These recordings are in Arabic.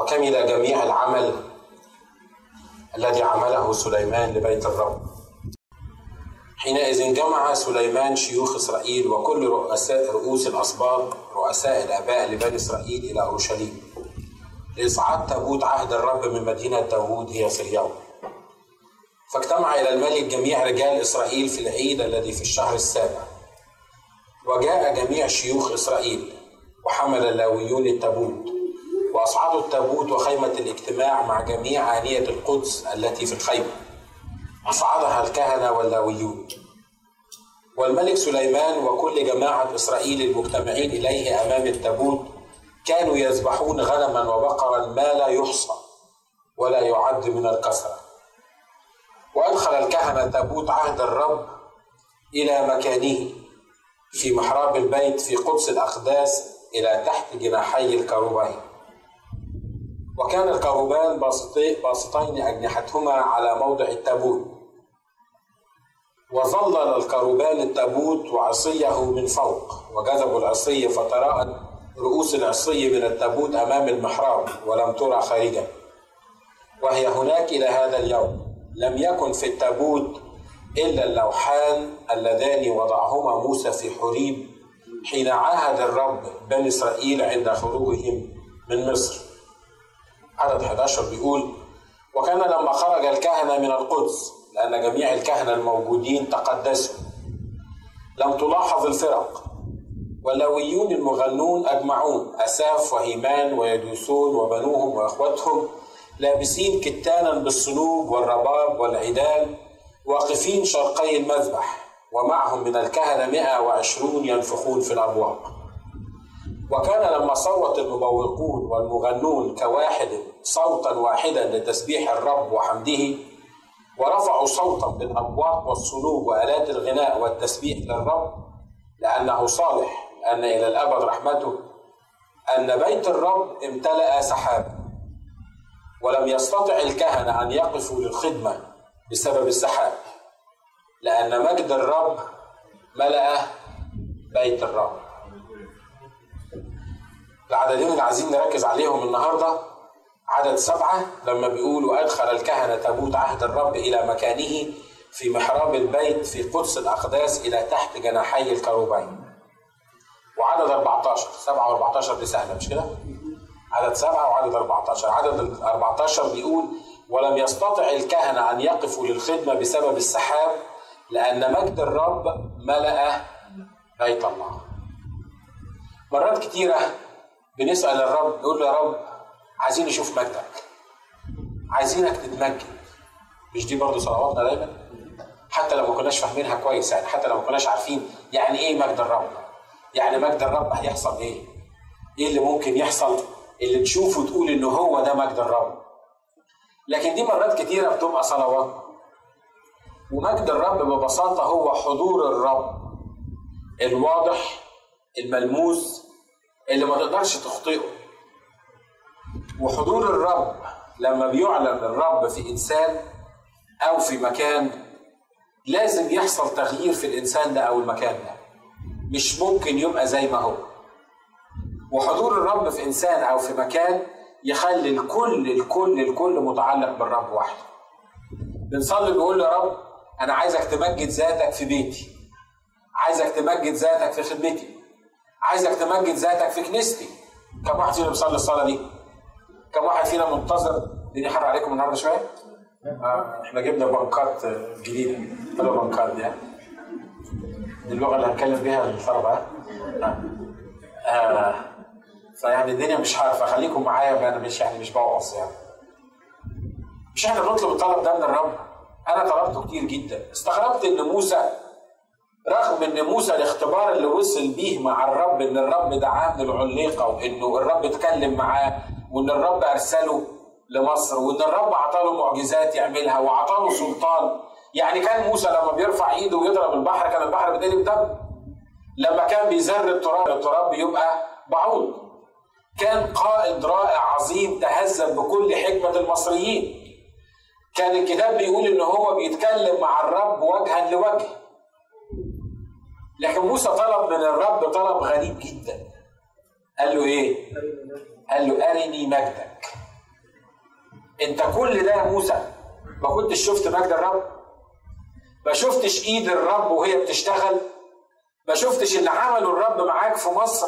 وكمل جميع العمل الذي عمله سليمان لبيت الرب. حينئذ جمع سليمان شيوخ إسرائيل وكل رؤساء رؤوس الأسباط رؤساء الآباء لبني إسرائيل إلى أورشليم. لاصعاد تابوت عهد الرب من مدينة داوود هي صهيون فاجتمع إلى الملك جميع رجال إسرائيل في العيد الذي في الشهر السابع. وجاء جميع شيوخ إسرائيل وحمل اللاويون التابوت. واصعدوا التابوت وخيمة الاجتماع مع جميع آنية القدس التي في الخيمة. أصعدها الكهنة واللاويون. والملك سليمان وكل جماعة إسرائيل المجتمعين إليه أمام التابوت كانوا يذبحون غنما وبقرا ما لا يحصى ولا يعد من الكثرة وأدخل الكهنة تابوت عهد الرب إلى مكانه في محراب البيت في قدس الأقداس إلى تحت جناحي الكروبين. وكان الكروبان باسطين أجنحتهما على موضع التابوت. وظلل الكروبان التابوت وعصيه من فوق وجذبوا العصي فتراءت رؤوس العصي من التابوت أمام المحراب ولم ترى خارجا. وهي هناك إلى هذا اليوم. لم يكن في التابوت إلا اللوحان اللذان وضعهما موسى في حريب حين عاهد الرب بني إسرائيل عند خروجهم من مصر. عدد 11 بيقول وكان لما خرج الكهنة من القدس لأن جميع الكهنة الموجودين تقدسوا. لم تلاحظ الفرق. واللويون المغنون أجمعون أساف وهيمان ويدوسون وبنوهم وإخوتهم لابسين كتانا بالصلوب والرباب والعيدان واقفين شرقي المذبح ومعهم من الكهنة 120 ينفخون في الأبواق وكان لما صوت المبوقون والمغنون كواحد صوتا واحدا لتسبيح الرب وحمده ورفعوا صوتا بالأبواق والصلوب وآلات الغناء والتسبيح للرب لأنه صالح لأن إلى الأبد رحمته أن بيت الرب امتلأ سحابا ولم يستطع الكهنة أن يقفوا للخدمة بسبب السحاب لأن مجد الرب ملأ بيت الرب. العددين اللي عايزين نركز عليهم النهارده. عدد سبعة لما بيقول وأدخل الكهنة تابوت عهد الرب إلى مكانه في محراب البيت في قدس الأقداس إلى تحت جناحي الكروبين. وعدد 14 7 و14 دي سهلة مش كده؟ عدد سبعة وعدد 14 عدد 14 بيقول ولم يستطع الكهنة أن يقفوا للخدمة بسبب السحاب لأن مجد الرب ملأ بيت الله. مرات كتيرة بنسأل الرب نقول له يا رب عايزين نشوف مجدك. عايزينك تتمجد. مش دي برضه صلواتنا دايما؟ حتى لو ما كناش فاهمينها كويس يعني حتى لو ما كناش عارفين يعني إيه مجد الرب. يعني مجد الرب هيحصل إيه؟ إيه اللي ممكن يحصل؟ اللي تشوفه تقول ان هو ده مجد الرب. لكن دي مرات كتيرة بتبقى صلوات. ومجد الرب ببساطة هو حضور الرب. الواضح الملموس اللي ما تقدرش تخطئه. وحضور الرب لما بيعلن الرب في إنسان أو في مكان لازم يحصل تغيير في الإنسان ده أو المكان ده. مش ممكن يبقى زي ما هو. وحضور الرب في إنسان أو في مكان يخلي الكل الكل الكل متعلق بالرب وحده بنصلي نقول له يا رب أنا عايزك تمجد ذاتك في بيتي. عايزك تمجد ذاتك في خدمتي. عايزك تمجد ذاتك في كنيستي. كم واحد فينا بيصلي الصلاة دي؟ كم واحد فينا منتظر؟ الدنيا حر عليكم النهارده شوية؟ آه إحنا جبنا بنكات جديدة. حلوة بنكات دي دي اللغة اللي هنتكلم بيها الطلبة آه. آه. فيعني الدنيا مش عارفة. خليكم معايا أنا مش يعني مش بوعظ يعني. مش إحنا بنطلب الطلب ده من الرب؟ أنا طلبته كتير جدا. استغربت إن موسى رغم إن موسى الاختبار اللي وصل بيه مع الرب إن الرب دعاه من العليقة وإنه الرب اتكلم معاه وإن الرب أرسله لمصر وإن الرب أعطاله معجزات يعملها وأعطاله سلطان. يعني كان موسى لما بيرفع إيده ويضرب البحر كان البحر بيتقلب دم. لما كان بيزر التراب التراب بيبقى بعوض كان قائد رائع عظيم تهذب بكل حكمة المصريين. كان الكتاب بيقول إن هو بيتكلم مع الرب وجها لوجه. لكن موسى طلب من الرب طلب غريب جدا. قال له إيه؟ قال له أرني مجدك. أنت كل ده يا موسى؟ ما كنتش شفت مجد الرب؟ ما شفتش إيد الرب وهي بتشتغل؟ ما شفتش اللي عمله الرب معاك في مصر؟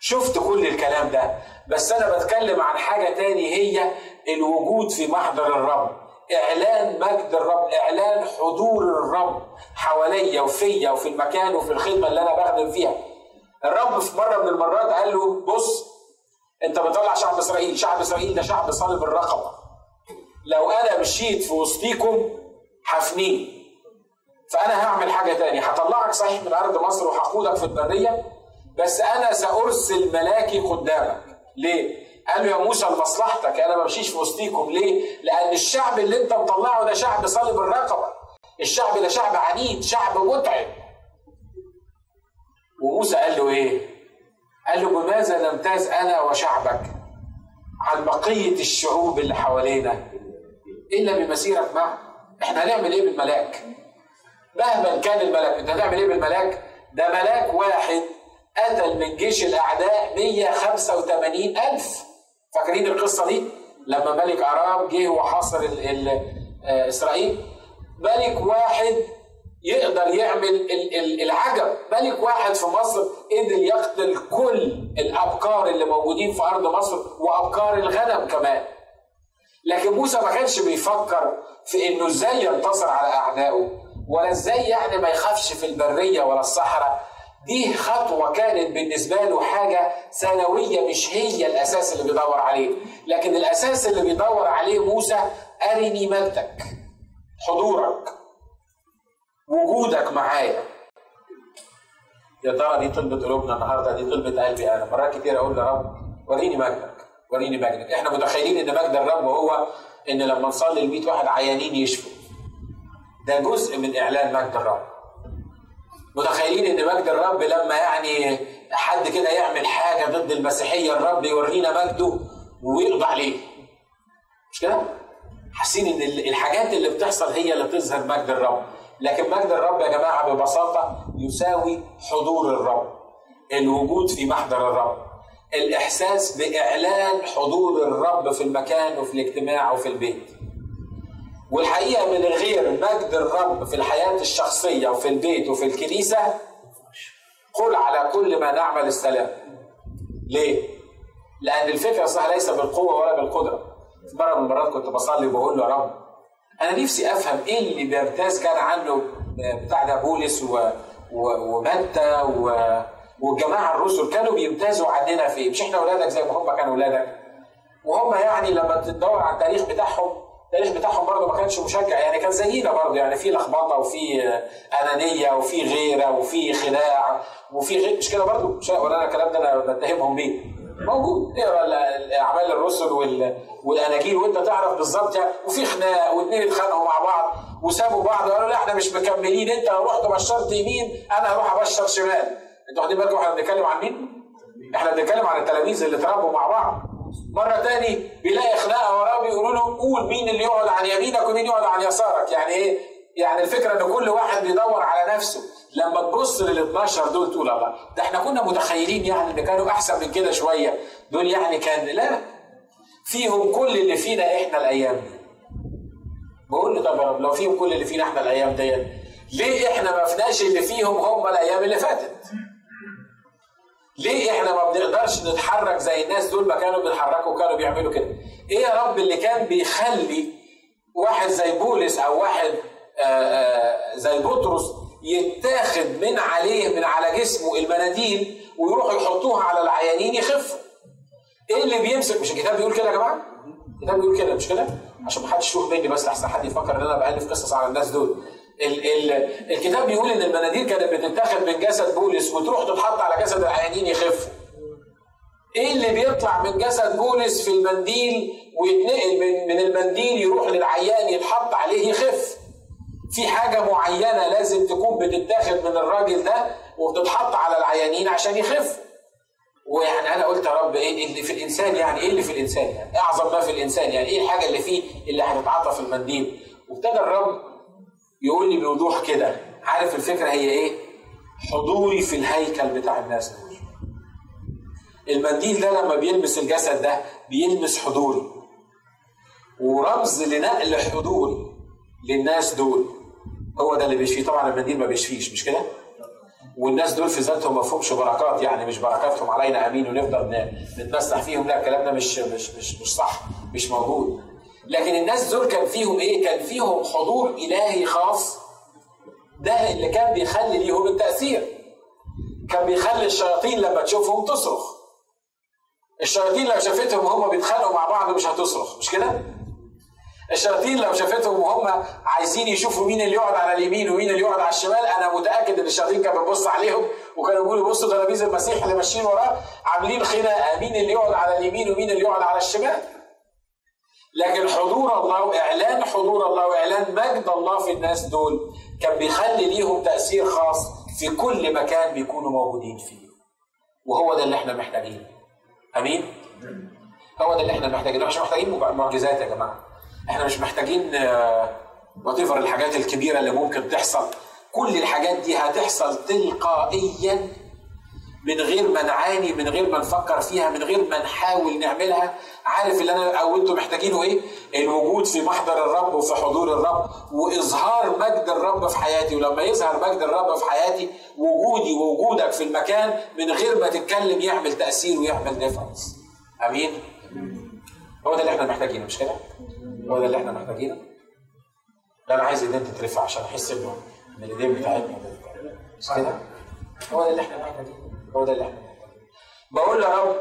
شفت كل الكلام ده. بس أنا بتكلم عن حاجة تاني هي الوجود في محضر الرب. إعلان مجد الرب إعلان حضور الرب حواليا وفيا وفي المكان وفي الخدمة اللي أنا بخدم فيها. الرب في مرة من المرات قال له بص أنت بتطلع شعب إسرائيل شعب إسرائيل ده شعب صلب الرقبة. لو أنا مشيت في وسطيكم هفنيه فأنا هعمل حاجة تاني هطلعك صحيح من أرض مصر وهقودك في البرية بس أنا سأرسل ملاكي قدامك. ليه؟ قال له يا موسى لمصلحتك أنا ما بمشيش في وسطيكم. ليه؟ لأن الشعب اللي أنت مطلعه ده شعب صلب الرقبة. الشعب ده شعب عنيد شعب متعب. وموسى قال له إيه؟ قال له بماذا نمتاز أنا وشعبك عن بقية الشعوب اللي حوالينا؟ إلا بمسيرك معه إحنا هنعمل إيه بالملاك؟ مهما كان الملاك أنت هتعمل إيه بالملاك؟ ده ملاك واحد قتل من جيش الأعداء 185 ألف. فاكرين القصة دي لما ملك أرام جه وحاصر آه، إسرائيل ملك واحد يقدر يعمل العجب. ملك واحد في مصر قدر يقتل كل الابكار اللي موجودين في أرض مصر وابكار الغنم كمان. لكن موسى ما كانش بيفكر في إنه إزاي ينتصر على أعدائه ولا إزاي يعني ما يخافش في البرية ولا الصحراء. دي خطوة كانت بالنسبة له حاجة ثانوية مش هي الأساس اللي بيدور عليه. لكن الأساس اللي بيدور عليه موسى أرني مجدك حضورك وجودك معايا. يا ترى دي طلبة قلوبنا النهارده؟ دي طلبة قلبي أنا. مرات كتير أقول يا رب وريني مجدك وريني مجدك. إحنا متخيلين إن مجد الرب هو إن لما نصلي ل 100 واحد عيانين يشفوا. ده جزء من إعلان مجد الرب. متخيلين إن مجد الرب لما يعني حد كده يعمل حاجة ضد المسيحية الرب يورينا مجده ويقضى عليه مش كده؟ حاسين إن الحاجات اللي بتحصل هي اللي تظهر مجد الرب. لكن مجد الرب يا جماعة ببساطة يساوي حضور الرب. الوجود في محضر الرب. الإحساس بإعلان حضور الرب في المكان وفي الاجتماع وفي البيت. والحقيقة من غير مجد الرب في الحياة الشخصية وفي البيت وفي الكنيسة قل على كل ما نعمل السلام ليه؟ لأن الفكرة صح ليس بالقوة ولا بالقدرة. مرة من المرات كنت بصلي وبقول له يا رب أنا نفسي أفهم إيه اللي بيمتاز كان عنه بتاع ده بولس و... و... ومتى و... والجماعة الرسل كانوا بيمتازوا عننا في إيه؟ مش إحنا أولادك زي ما هم كانوا أولادك. وهم يعني لما تدور على التاريخ بتاعهم التاريخ بتاعهم برضه ما كانش مشجع. يعني كان زينا برضه. يعني في لخبطة وفي أنانية وفي غيرة وفي خداع وفي غير. مش كده برضه؟ مش ولا أنا الكلام ده أنا بتهمهم بيه موجود. اقرا أعمال الرسل والأناجيل؟ وأنت تعرف بالظبط يعني. وفي خناق واثنين اتخانقوا مع بعض وسابوا بعض وقالوا لا إحنا مش مكملين. أنت لو رحت بشرت يمين أنا هروح أبشر شمال. أنتوا واخدين بالكم إحنا بنتكلم عن مين؟ إحنا بنتكلم عن التلاميذ اللي اتربوا مع بعض. مرة تاني بيلاقي خناقة وراه بيقولوا له قول مين اللي يقعد عن يمينك ومين يقعد عن يسارك يعني إيه؟ يعني الفكرة إن كل واحد بيدور على نفسه لما تبص لل 12 دول تقول الله ده إحنا كنا متخيلين يعني إن كانوا أحسن من كده شوية دول يعني كان لا فيهم كل اللي فينا إحنا الأيام دي بقول له طب يا رب لو فيهم كل اللي فينا إحنا الأيام ديت ليه إحنا ما فيناش اللي فيهم هم الأيام اللي فاتت؟ ليه إحنا ما بنقدرش نتحرك زي الناس دول ما كانوا بيتحركوا وكانوا بيعملوا كده؟ إيه يا رب اللي كان بيخلي واحد زي بولس أو واحد آآ آآ زي بطرس يتاخد من عليه من على جسمه المناديل ويروحوا يحطوها على العيانين يخفوا. إيه اللي بيمسك مش الكتاب بيقول كده يا جماعة؟ الكتاب بيقول كده مش كده؟ عشان ما حدش يشوف مني بس لحسن حد يفكر إن أنا بألف قصص على الناس دول. ال ال الكتاب بيقول إن المناديل كانت بتتاخد من جسد بولس وتروح تتحط على جسد العيانين يخفوا. إيه اللي بيطلع من جسد بولس في المنديل ويتنقل من من المنديل يروح للعيان يتحط عليه يخف. في حاجة معينة لازم تكون بتتاخد من الراجل ده وبتتحط على العيانين عشان يخف. ويعني أنا قلت يا رب إيه اللي في الإنسان يعني إيه اللي في الإنسان يعني أعظم ما في الإنسان يعني إيه الحاجة اللي فيه اللي هتتعاطى في المنديل وابتدى الرب يقول لي بوضوح كده عارف الفكرة هي إيه؟ حضوري في الهيكل بتاع الناس دول. المنديل ده لما بيلمس الجسد ده بيلمس حضوري. ورمز لنقل حضور للناس دول هو ده اللي بيشفيه طبعا المنديل ما بيشفيش مش كده؟ والناس دول في ذاتهم ما فيهمش بركات يعني مش بركاتهم علينا آمين ونفضل نتمسح فيهم لا الكلام ده مش مش مش مش صح مش موجود لكن الناس دول كان فيهم إيه؟ كان فيهم حضور إلهي خاص ده اللي كان بيخلي ليهم التأثير كان بيخلي الشياطين لما تشوفهم تصرخ الشياطين لو شافتهم هم بيتخانقوا مع بعض مش هتصرخ مش كده؟ الشياطين لو شافتهم وهم عايزين يشوفوا مين اللي يقعد على اليمين ومين اللي يقعد على الشمال أنا متأكد إن الشياطين كانت بتبص عليهم وكانوا بيقولوا بصوا تلاميذ المسيح اللي ماشيين وراه عاملين خناقة مين اللي يقعد على اليمين ومين اللي يقعد على الشمال لكن حضور الله وإعلان حضور الله وإعلان مجد الله في الناس دول كان بيخلي ليهم تأثير خاص في كل مكان بيكونوا موجودين فيه. وهو ده اللي إحنا محتاجينه. أمين؟ هو ده اللي إحنا محتاجينه. مش محتاجين معجزات يا جماعة. إحنا مش محتاجين وات آه، الحاجات الكبيرة اللي ممكن تحصل. كل الحاجات دي هتحصل تلقائيا من غير ما نعاني من غير ما نفكر فيها من غير ما نحاول نعملها. عارف اللي أنا أو أنتم محتاجينه إيه؟ الوجود في محضر الرب وفي حضور الرب وإظهار مجد الرب في حياتي. ولما يظهر مجد الرب في حياتي وجودي ووجودك في المكان من غير ما تتكلم يعمل تأثير ويعمل ديفرنس آمين؟ هو ده اللي إحنا محتاجينه مش كده؟ هو ده اللي إحنا محتاجينه؟ لا أنا عايز إيدين تترفع عشان أحس إنه ان الإيدين بتاعتنا. مش كده؟ هو ده اللي إحنا محتاجينه. هو ده. محتاجينه بقول يا رب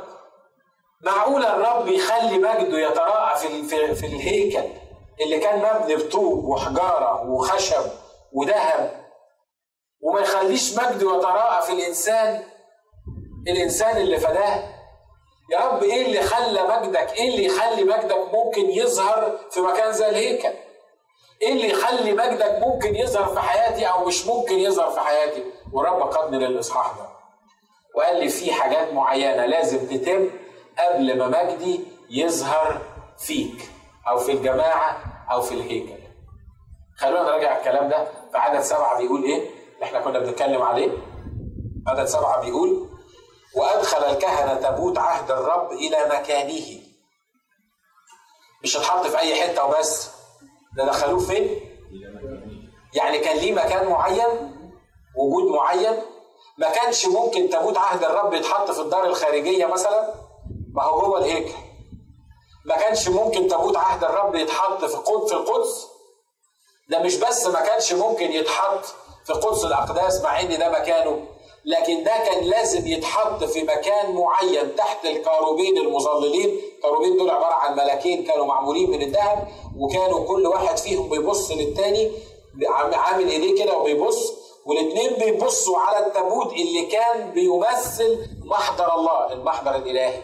معقول الرب يخلي مجده يتراءى في في, الهيكل اللي كان مبني بطوب وحجارة وخشب وذهب وما يخليش مجده يتراءى في الإنسان الإنسان اللي فداه؟ يا رب إيه اللي خلى مجدك إيه اللي يخلي مجدك ممكن يظهر في مكان زي الهيكل؟ إيه اللي يخلي مجدك ممكن يظهر في حياتي أو مش ممكن يظهر في حياتي؟ والرب قادني للاصحاح ده. وقال لي في حاجات معينة لازم تتم قبل ما مجدي يظهر فيك أو في الجماعة أو في الهيكل. خلونا نراجع الكلام ده. في عدد سبعة بيقول إيه؟ اللي إحنا كنا بنتكلم عليه. عدد سبعة بيقول وأدخل الكهنة تابوت عهد الرب إلى مكانه. مش اتحط في أي حتة وبس. ده دخلوه فين؟ يعني كان ليه مكان معين؟ وجود معين؟ ما كانش ممكن تابوت عهد الرب يتحط في الدار الخارجية مثلا؟ ما هو جوه الهيكل. ما كانش ممكن تابوت عهد الرب يتحط في قدس في القدس؟ ده مش بس ما كانش ممكن يتحط في قدس الأقداس مع إن ده مكانه لكن ده كان لازم يتحط في مكان معين تحت الكاروبين المظللين. الكاروبين دول عبارة عن ملكين كانوا معمولين من الذهب وكانوا كل واحد فيهم بيبص للتاني عامل إيديه كده وبيبص والاثنين بيبصوا على التابوت اللي كان بيمثل محضر الله المحضر الإلهي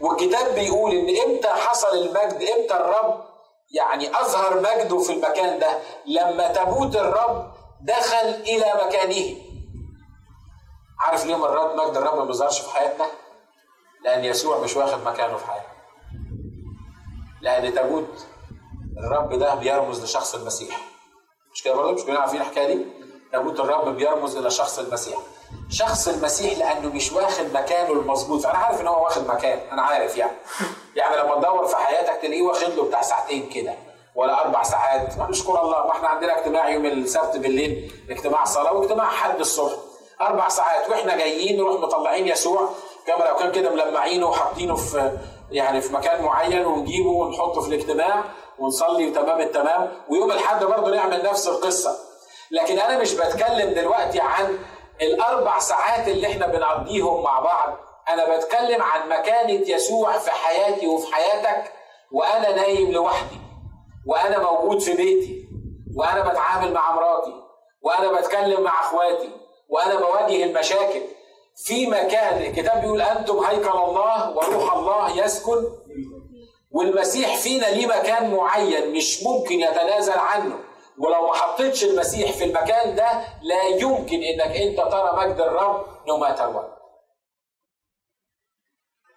والكتاب بيقول إن إمتى حصل المجد إمتى الرب يعني أظهر مجده في المكان ده لما تابوت الرب دخل إلى مكانه عارف ليه مرات مجد الرب ما بيظهرش في حياتنا؟ لأن يسوع مش واخد مكانه في حياتنا. لأن تابوت الرب ده بيرمز لشخص المسيح. مش كده برضه؟ مش كلنا عارفين الحكاية دي؟ تابوت الرب بيرمز إلى شخص المسيح. شخص المسيح لأنه مش واخد مكانه المظبوط، فأنا عارف إن هو واخد مكان، أنا عارف يعني. يعني لما تدور في حياتك تلاقيه واخد له بتاع ساعتين كده. ولا أربع ساعات. نشكر الله. ما إحنا عندنا اجتماع يوم السبت بالليل اجتماع صلاة واجتماع حد الصبح. أربع ساعات. وإحنا جايين نروح مطلعين يسوع. كما لو كان كده ملمعينه وحاطينه في يعني في مكان معين ونجيبه ونحطه في الاجتماع ونصلي تمام التمام. ويوم الأحد برضه نعمل نفس القصة. لكن أنا مش بتكلم دلوقتي عن الأربع ساعات اللي إحنا بنقضيهم مع بعض. أنا بتكلم عن مكانة يسوع في حياتي وفي حياتك وأنا نايم لوحدي وأنا موجود في بيتي وأنا بتعامل مع مراتي وأنا بتكلم مع أخواتي وأنا بواجه المشاكل. في مكان الكتاب بيقول أنتم هيكل الله وروح الله يسكن والمسيح فينا ليه مكان معين مش ممكن يتنازل عنه. ولو ما حطيتش المسيح في المكان ده لا يمكن إنك أنت ترى مجد الرب نو ماتر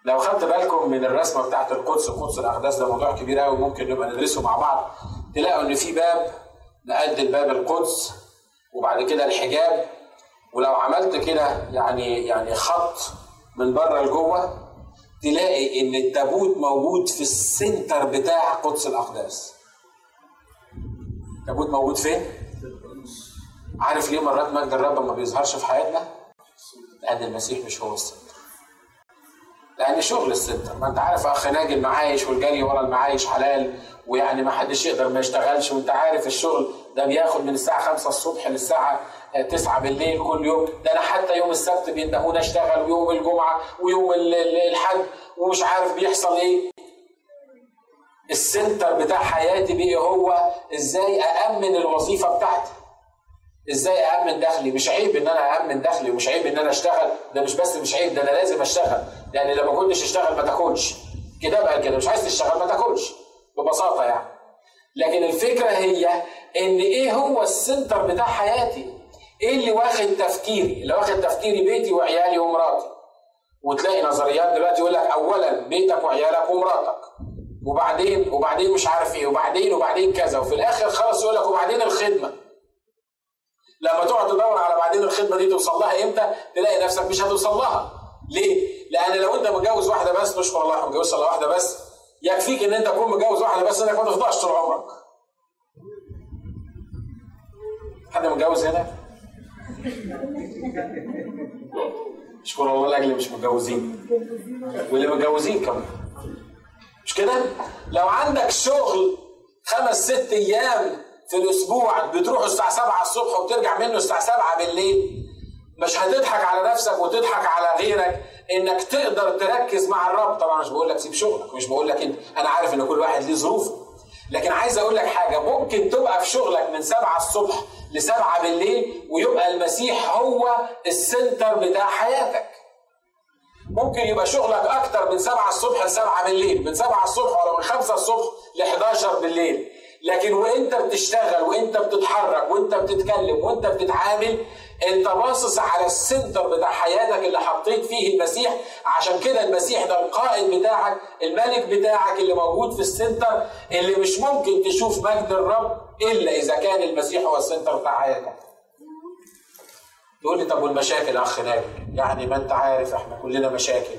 لو خدت بالكم من الرسمة بتاعت القدس قدس الأقداس ده موضوع كبير قوي ممكن نبقى ندرسه مع بعض. تلاقوا إن في باب نقد الباب القدس وبعد كده الحجاب. ولو عملت كده يعني يعني خط من بره لجوه تلاقي إن التابوت موجود في ال center بتاع قدس الأقداس. التابوت موجود فين؟ عارف ليه مرات مجد الرب ما بيظهرش في حياتنا؟ لأن المسيح مش هو ال center. لأن شغل ال center. ما أنت عارف أخ ناجي المعايش والجري ورا المعايش حلال ويعني ما حدش يقدر ما يشتغلش. وأنت عارف الشغل ده بياخد من الساعة 5 الصبح للساعة 9 بالليل كل يوم. ده أنا حتى يوم السبت بيندهوني أشتغل ويوم الجمعة ويوم الحد ومش عارف بيحصل إيه. السنتر بتاع حياتي بيه هو إزاي أأمن الوظيفة بتاعتي. إزاي أأمن دخلي. مش عيب إن أنا أأمن دخلي ومش عيب إن أنا أشتغل. ده مش بس مش عيب ده أنا لازم أشتغل. لأن لو ما كنتش أشتغل ما تاكلش. كده بقى كده. مش عايز تشتغل ما تاكلش. ببساطة يعني. لكن الفكرة هي إن إيه هو السنتر بتاع حياتي؟ إيه اللي واخد تفكيري؟ اللي واخد تفكيري بيتي وعيالي ومراتي. وتلاقي نظريات دلوقتي يقول لك اولا بيتك وعيالك ومراتك. وبعدين وبعدين مش عارف إيه وبعدين وبعدين كذا وفي الآخر خلاص يقول لك وبعدين الخدمة. لما تقعد تدور على بعدين الخدمة دي توصل لها إمتى؟ تلاقي نفسك مش هتوصل لها. ليه؟ لأن لو أنت متجوز واحدة بس نشكر الله متجوز الا واحدة بس يكفيك إن أنت تكون متجوز واحدة بس إنك ما تفضلش طول عمرك. حد متجوز هنا؟ اشكر الله لاجل مش متجوزين. واللي متجوزين كمان. مش كده؟ لو عندك شغل خمس ست أيام في الأسبوع بتروح الساعة 7 الصبح وبترجع منه الساعة 7 بالليل مش هتضحك على نفسك وتضحك على غيرك إنك تقدر تركز مع الرب. طبعا مش بقول لك سيب شغلك مش بقول لك أنا عارف إن كل واحد ليه ظروفه لكن عايز أقول لك حاجة ممكن تبقى في شغلك من 7 الصبح ل 7 بالليل ويبقى المسيح هو السنتر بتاع حياتك. ممكن يبقى شغلك أكتر من 7 الصبح ل 7 بالليل من 7 الصبح ولا من 5 الصبح ل 11 بالليل. لكن وإنت بتشتغل وإنت بتتحرك وإنت بتتكلم وإنت بتتعامل أنت باصص على ال center بتاع حياتك اللي حطيت فيه المسيح. عشان كده المسيح ده القائد بتاعك الملك بتاعك اللي موجود في ال center اللي مش ممكن تشوف مجد الرب إلا إذا كان المسيح هو ال center بتاع حياتك. تقول لي طب والمشاكل يا أخ ناجي؟ يعني ما أنت عارف إحنا كلنا مشاكل.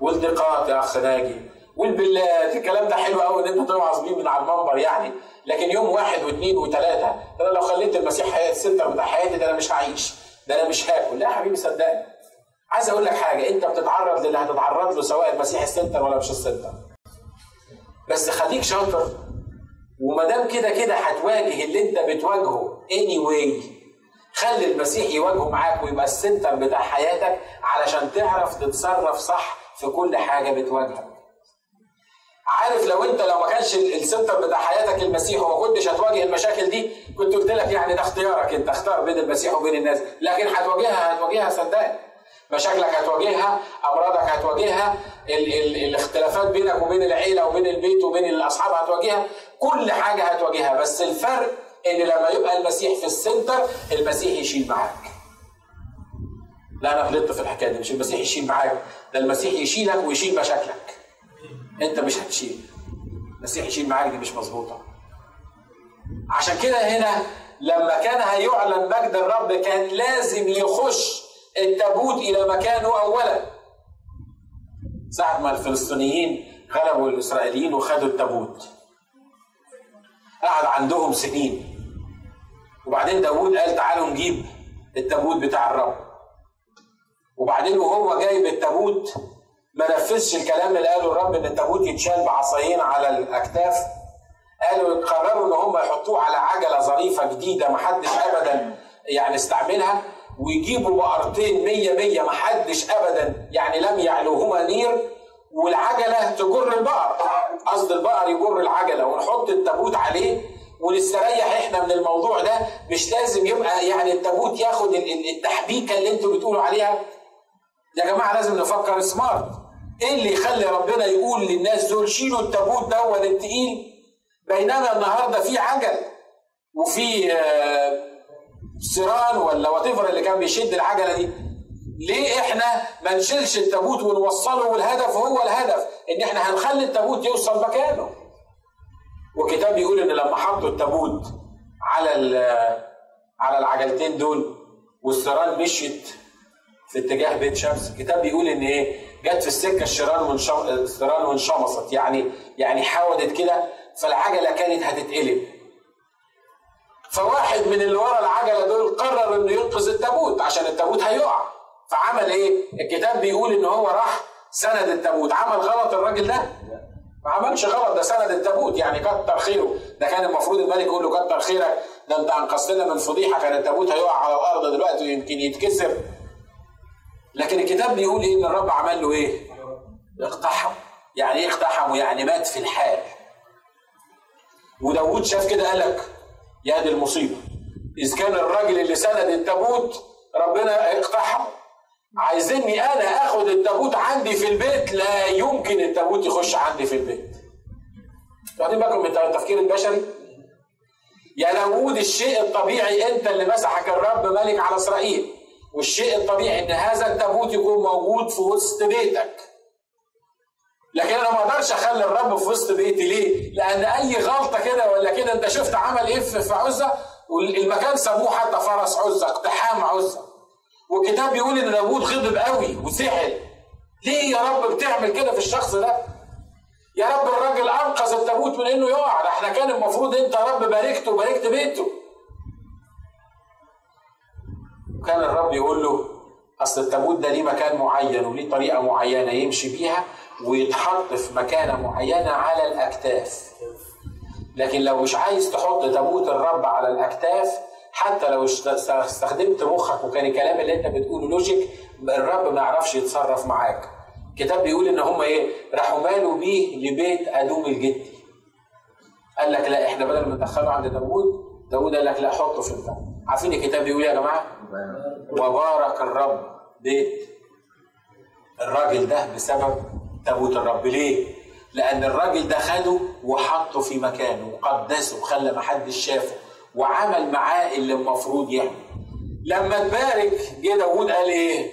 والضيقات يا أخ ناجي. والبلات الكلام ده حلو قوي إن انت توعظ بيه من على المنبر يعني. لكن يوم واحد واثنين وثلاثة أنا لو خليت المسيح حياة ال center بتاع حياتي ده أنا مش هعيش. ده أنا مش هاكل. لا يا حبيبي صدقني. عايز أقول لك حاجة أنت بتتعرض للي هتتعرض له سواء المسيح ال center ولا مش ال center. بس خليك شاطر. وما دام كده كده هتواجه اللي أنت بتواجهه anyway. خلي المسيح يواجهه معاك ويبقى ال center بتاع حياتك علشان تعرف تتصرف صح في كل حاجة بتواجهك. عارف لو انت لو ما كانش ال center بتاع حياتك المسيح وما كنتش هتواجه المشاكل دي كنت قلت لك يعني ده اختيارك انت اختار بين المسيح وبين الناس. لكن هتواجهها هتواجهها صدقني. مشاكلك هتواجهها أمراضك هتواجهها ال ال الاختلافات بينك وبين العيلة وبين البيت وبين الأصحاب هتواجهها. كل حاجة هتواجهها بس الفرق إن لما يبقى المسيح في ال center المسيح يشيل معاك. لا أنا غلطت في الحكاية دي مش المسيح يشيل معاك ده المسيح يشيلك ويشيل مشاكلك. أنت مش هتشيل. المسيح يشيل معاك دي مش مظبوطة. عشان كده هنا لما كان هيعلن مجد الرب كان لازم يخش التابوت إلى مكانه اولا. ساعة ما الفلسطينيين غلبوا الإسرائيليين وخدوا التابوت. قعد عندهم سنين. وبعدين داوود قال تعالوا نجيب التابوت بتاع الرب. وبعدين وهو جايب التابوت ما نفذش الكلام اللي قاله الرب إن التابوت يتشال بعصايين على الأكتاف. قالوا قرروا إن هم يحطوه على عجلة ظريفة جديدة ما حدش ابدا يعني استعملها ويجيبوا بقرتين مية مية ما حدش ابدا يعني لم يعلوهما نير. والعجلة تجر البقر. قصد البقر يجر العجلة ونحط التابوت عليه ونستريح إحنا من الموضوع ده. مش لازم يبقى يعني التابوت ياخد التحبيكة اللي أنتوا بتقولوا عليها. يا جماعة لازم نفكر سمارت إيه اللي يخلي ربنا يقول للناس دول شيلوا التابوت دوت التقيل؟ بينما النهارده في عجل وفي سيران ولا وات اللي كان بيشد العجلة دي. ليه إحنا ما نشيلش التابوت ونوصله والهدف هو الهدف؟ ان إحنا هنخلي التابوت يوصل مكانه. والكتاب بيقول إن لما حطوا التابوت على على العجلتين دول والسيران مشيت في اتجاه بيت شمس الكتاب بيقول إن إيه؟ جت في السكة الشيران الشيران وانشمصت يعني يعني حاولت كده فالعجلة كانت هتتقلب. فواحد من اللي ورا العجلة دول قرر إنه ينقذ التابوت عشان التابوت هيقع. فعمل إيه؟ الكتاب بيقول إن هو راح سند التابوت. عمل غلط الراجل ده؟ ما عملش غلط ده سند التابوت يعني كتر خيره. ده كان المفروض الملك يقول له كتر خيرك. ده أنت انقذتنا من فضيحة. كان التابوت هيقع على الأرض دلوقتي ويمكن يتكسر. لكن الكتاب بيقول إيه؟ إن الرب عمل له إيه؟ اقتحم. يعني إيه اقتحم يعني مات في الحال. وداود شاف كده قال لك يا دي المصيبة. إذ كان الراجل اللي سند التابوت ربنا اقتحم. عايزيني أنا آخد التابوت عندي في البيت؟ لا يمكن التابوت يخش عندي في البيت. واخدين بالكم من التفكير البشري؟ يا داوود الشيء الطبيعي أنت اللي مسحك الرب ملك على إسرائيل والشيء الطبيعي إن هذا التابوت يكون موجود في وسط بيتك. لكن أنا ما أقدرش أخلي الرب في وسط بيتي ليه؟ لأن أي غلطة كده ولا كده أنت شفت عمل إيه في عزة والمكان سموه حتى فرس عزة اقتحام عزة. والكتاب بيقول إن داوود غضب قوي وسحل ليه يا رب بتعمل كده في الشخص ده؟ يا رب الراجل أنقذ التابوت من إنه يقع. ده إحنا كان المفروض أنت يا رب باركته وباركت بيته. وكان الرب يقول له أصل التابوت ده ليه مكان معين وليه طريقة معينة يمشي بيها ويتحط في مكانة معينة على الأكتاف. لكن لو مش عايز تحط تابوت الرب على الأكتاف حتى لو استخدمت مخك وكان الكلام اللي انت بتقوله لوجيك الرب ما يعرفش يتصرف معاك. الكتاب بيقول إن هم إيه؟ راحوا مالوا بيه لبيت أدوم الجدي قال لك لا إحنا بدل ما ندخله عند داوود داوود قال لك لا حطه في الباب. عارفين الكتاب بيقول يا جماعة؟ وبارك الرب بيت. الراجل ده بسبب تابوت الرب. ليه؟ لأن الراجل ده خده وحطه في مكانه وقدسه وخلى محدش شافه وعمل معاه اللي المفروض يعمل لما تبارك جه داوود قال إيه؟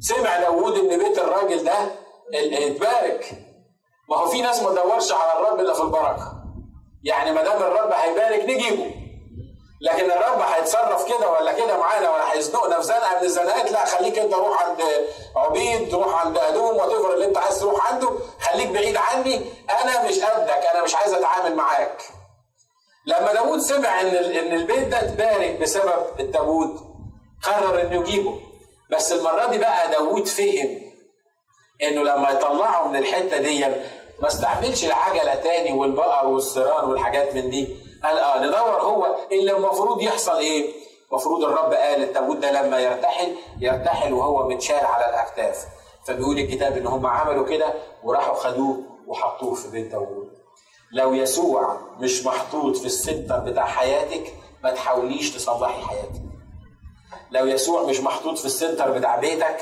سمع داوود إن بيت الراجل ده اتبارك. ما هو في ناس ما تدورش على الرب إلا في البركة. يعني ما دام الرب هيبارك نجيبه. لكن الرب هيتصرف كده ولا كده معانا ولا هيزنقنا في زنقة من الزنقات؟ لا خليك أنت روح عند عبيد تروح عند ادوم وتفر اللي أنت عايز تروح عنده خليك بعيد عني. أنا مش قدك أنا مش عايز أتعامل معاك. لما داود سمع إن إن البيت ده اتبارك بسبب التابوت قرر إنه يجيبه. بس المرة دي بقى داود فهم إنه لما يطلعه من الحتة دي ما استعملش العجلة تاني والبقر والسيران والحاجات من دي. قال آه ندور هو اللي المفروض يحصل إيه؟ المفروض الرب قال التابوت ده لما يرتحل يرتحل وهو متشال على الاكتاف فبيقول الكتاب إن هم عملوا كده وراحوا خدوه وحطوه في بيت داوود. لو يسوع مش محطوط في ال center بتاع حياتك ما تحاوليش تصلحي حياتك لو يسوع مش محطوط في ال center بتاع بيتك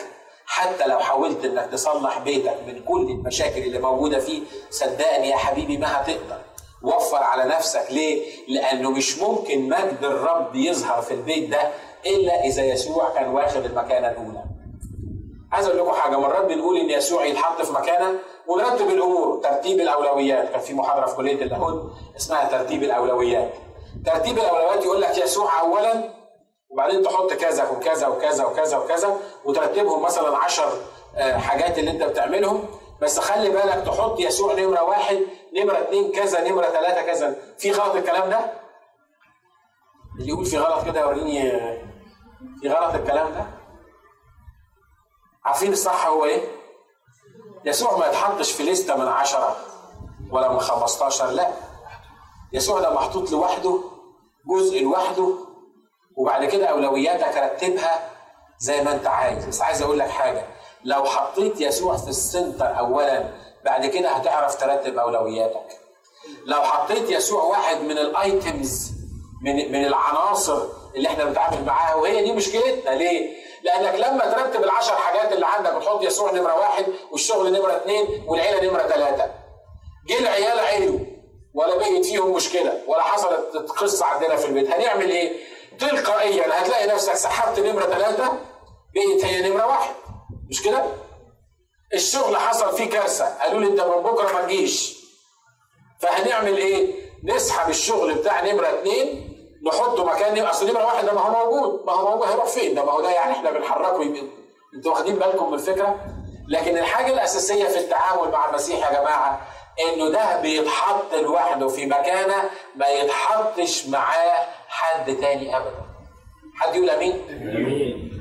حتى لو حاولت إنك تصلح بيتك من كل المشاكل اللي موجودة فيه صدقني يا حبيبي ما هتقدر وفر على نفسك ليه؟ لأنه مش ممكن مجد الرب يظهر في البيت ده إلا إذا يسوع كان واخد المكانة الأولى. عايز أقول لكم حاجة مرات بنقول إن يسوع يتحط في مكانة ونرتب الأمور ترتيب الأولويات كان في محاضرة في كلية اللاهوت اسمها ترتيب الأولويات. ترتيب الأولويات يقول لك يسوع اولا وبعدين تحط كذا وكذا وكذا وكذا وكذا وترتبهم مثلا عشر حاجات اللي أنت بتعملهم بس خلي بالك تحط يسوع نمرة واحد نمرة اتنين كذا نمرة ثلاثة كذا في غلط الكلام ده؟ اللي يقول في غلط كده وريني في غلط الكلام ده؟ عارفين الصح هو إيه؟ يسوع ما يتحطش في لستة من عشرة ولا من خمستاشر لا. يسوع ده محطوط لوحده جزء لوحده وبعد كده أولوياتك رتبها زي ما أنت عايز. بس عايز أقول لك حاجة لو حطيت يسوع في ال center اولا بعد كده هتعرف ترتب أولوياتك. لو حطيت يسوع واحد من ال items من من العناصر اللي إحنا بنتعامل معاها وهي دي مشكلتنا. ليه؟ لانك لما ترتب العشر حاجات اللي عندك وتحط يسوع نمرة واحد والشغل نمرة اثنين والعيلة نمرة ثلاثة جه العيال عيلوا ولا بقيت فيهم مشكلة ولا حصلت قصة عندنا في البيت هنعمل إيه؟ تلقائيا هتلاقي نفسك سحبت نمرة ثلاثة بقيت هي نمرة واحد مش كده؟ الشغل حصل فيه كارثة قالوا لي أنت من بكرة ما تجيش فهنعمل إيه؟ نسحب الشغل بتاع نمرة اثنين نحطه مكان أصل نمره واحد ده ما هو موجود. ما هو موجود هيروح فين؟ ده ما هو ده يعني إحنا بنحركه. يبقى أنتوا واخدين بالكم من الفكرة؟ لكن الحاجة الأساسية في التعامل مع المسيح يا جماعة إنه ده بيتحط لوحده في مكانة ما يتحطش معاه حد تاني ابدا. حد يقول أمين؟ أمين.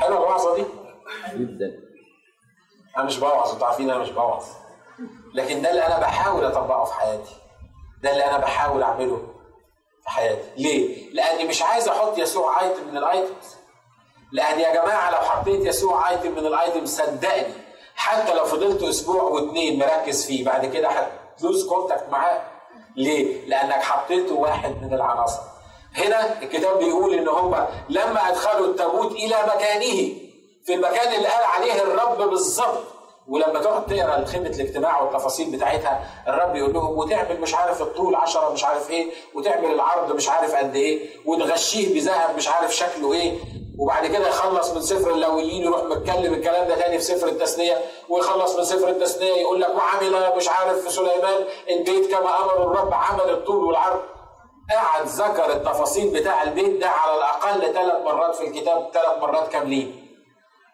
حلوة الوعظة دي؟ جدا. أنا مش بوعظ أنتوا عارفين أنا مش بوعظ. لكن ده اللي أنا بحاول أطبقه في حياتي. ده اللي أنا بحاول أعمله. في حياتي. ليه؟ لأني مش عايز أحط يسوع item من ال items لأن يا جماعة لو حطيت يسوع item من ال items صدقني حتى لو فضلت أسبوع واثنين مركز فيه بعد كده هت lose contact معاه. ليه؟ لأنك حطيته واحد من العناصر. هنا الكتاب بيقول إن هم لما أدخلوا التابوت إلى مكانه في المكان اللي قال عليه الرب بالظبط ولما تقعد تقرأ خيمه الاجتماع والتفاصيل بتاعتها الرب يقول لهم وتعمل مش عارف الطول 10 مش عارف إيه وتعمل العرض مش عارف قد إيه وتغشيه بذهب مش عارف شكله إيه. وبعد كده يخلص من سفر اللاويين يروح متكلم الكلام ده تاني في سفر التثنية ويخلص من سفر التثنية يقول لك وعمل مش عارف سليمان البيت كما أمر الرب عمل الطول والعرض. قعد ذكر التفاصيل بتاع البيت ده على الأقل ثلاث مرات في الكتاب ثلاث مرات كاملين.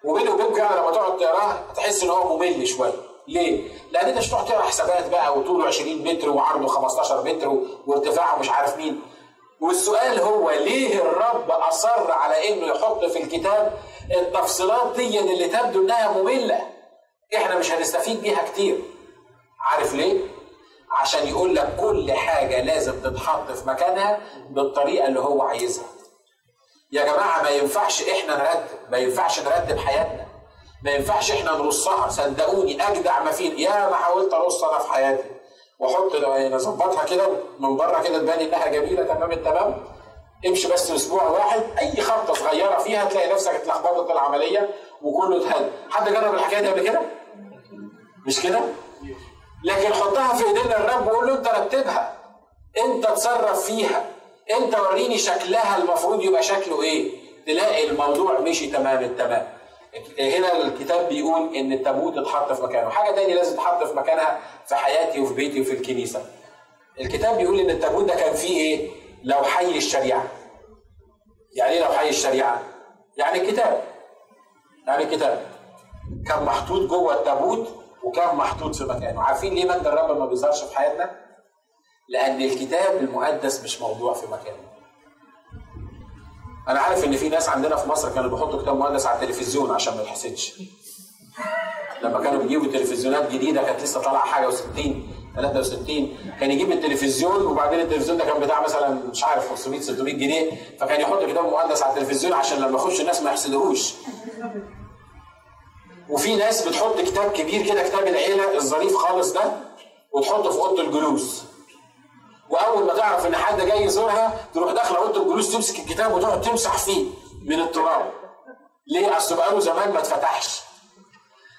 وبيني وبينك يعني لما تقعد تقراه تحس إن هو ممل شوية. ليه؟ لأن أنت مش تقعد تقرأ حسابات بقى وطوله 20 متر وعرضه 15 متر وارتفاعه مش عارف مين. والسؤال هو ليه الرب أصر على إنه يحط في الكتاب التفصيلات دي اللي تبدو إنها مملة؟ إحنا مش هنستفيد بيها كتير. عارف ليه؟ عشان يقول لك كل حاجة لازم تتحط في مكانها بالطريقة اللي هو عايزها. يا جماعة ما ينفعش إحنا نرتب ما ينفعش نرتب حياتنا ما ينفعش إحنا نرصها. صدقوني أجدع ما فين يا ما حاولت ارص أنا في حياتي. وأحط نظبطها كده من بره كده تبان إنها جميلة تمام التمام. امشي بس أسبوع واحد. أي خبطة صغيرة فيها تلاقي نفسك اتلخبطت العملية وكله اتهد. حد جرب الحكاية دي قبل كده؟ مش كده؟ لكن حطها في ايدين الرب وقول له أنت رتبها. أنت تصرف فيها. انت وريني شكلها المفروض يبقى شكله إيه؟ تلاقي الموضوع مشي تمام التمام. هنا الكتاب بيقول إن التابوت اتحط في مكانه. حاجة تانية لازم تتحط في مكانها في حياتي وفي بيتي وفي الكنيسة. الكتاب بيقول إن التابوت ده كان فيه إيه؟ لو حي الشريعة. يعني إيه لو حي الشريعة؟ يعني الكتاب. يعني الكتاب. كان محطوط جوه التابوت وكان محطوط في مكانه. عارفين ليه مجد الرب ما بيظهرش في حياتنا؟ لأن الكتاب المقدس مش موضوع في مكانه. أنا عارف إن في ناس عندنا في مصر كانوا بيحطوا كتاب مقدس على التلفزيون عشان ما يتحسدش. لما كانوا بيجيبوا تلفزيونات جديدة كانت لسه طالعة حاجة و60 63 كان يجيب التلفزيون وبعدين التلفزيون ده كان بتاع مثلا مش عارف 500 600 جنيه فكان يحط كتاب مقدس على التلفزيون عشان لما يخش الناس ما يحسدوهوش وفي ناس بتحط كتاب كبير كده كتاب العيلة الظريف خالص ده وتحطه في أوضة الجلوس. وأول ما تعرف إن حد جاي يزورها تروح داخله أوضة الجلوس تمسك الكتاب وتقعد تمسح فيه من التراب. ليه؟ أصل بقاله زمان ما اتفتحش.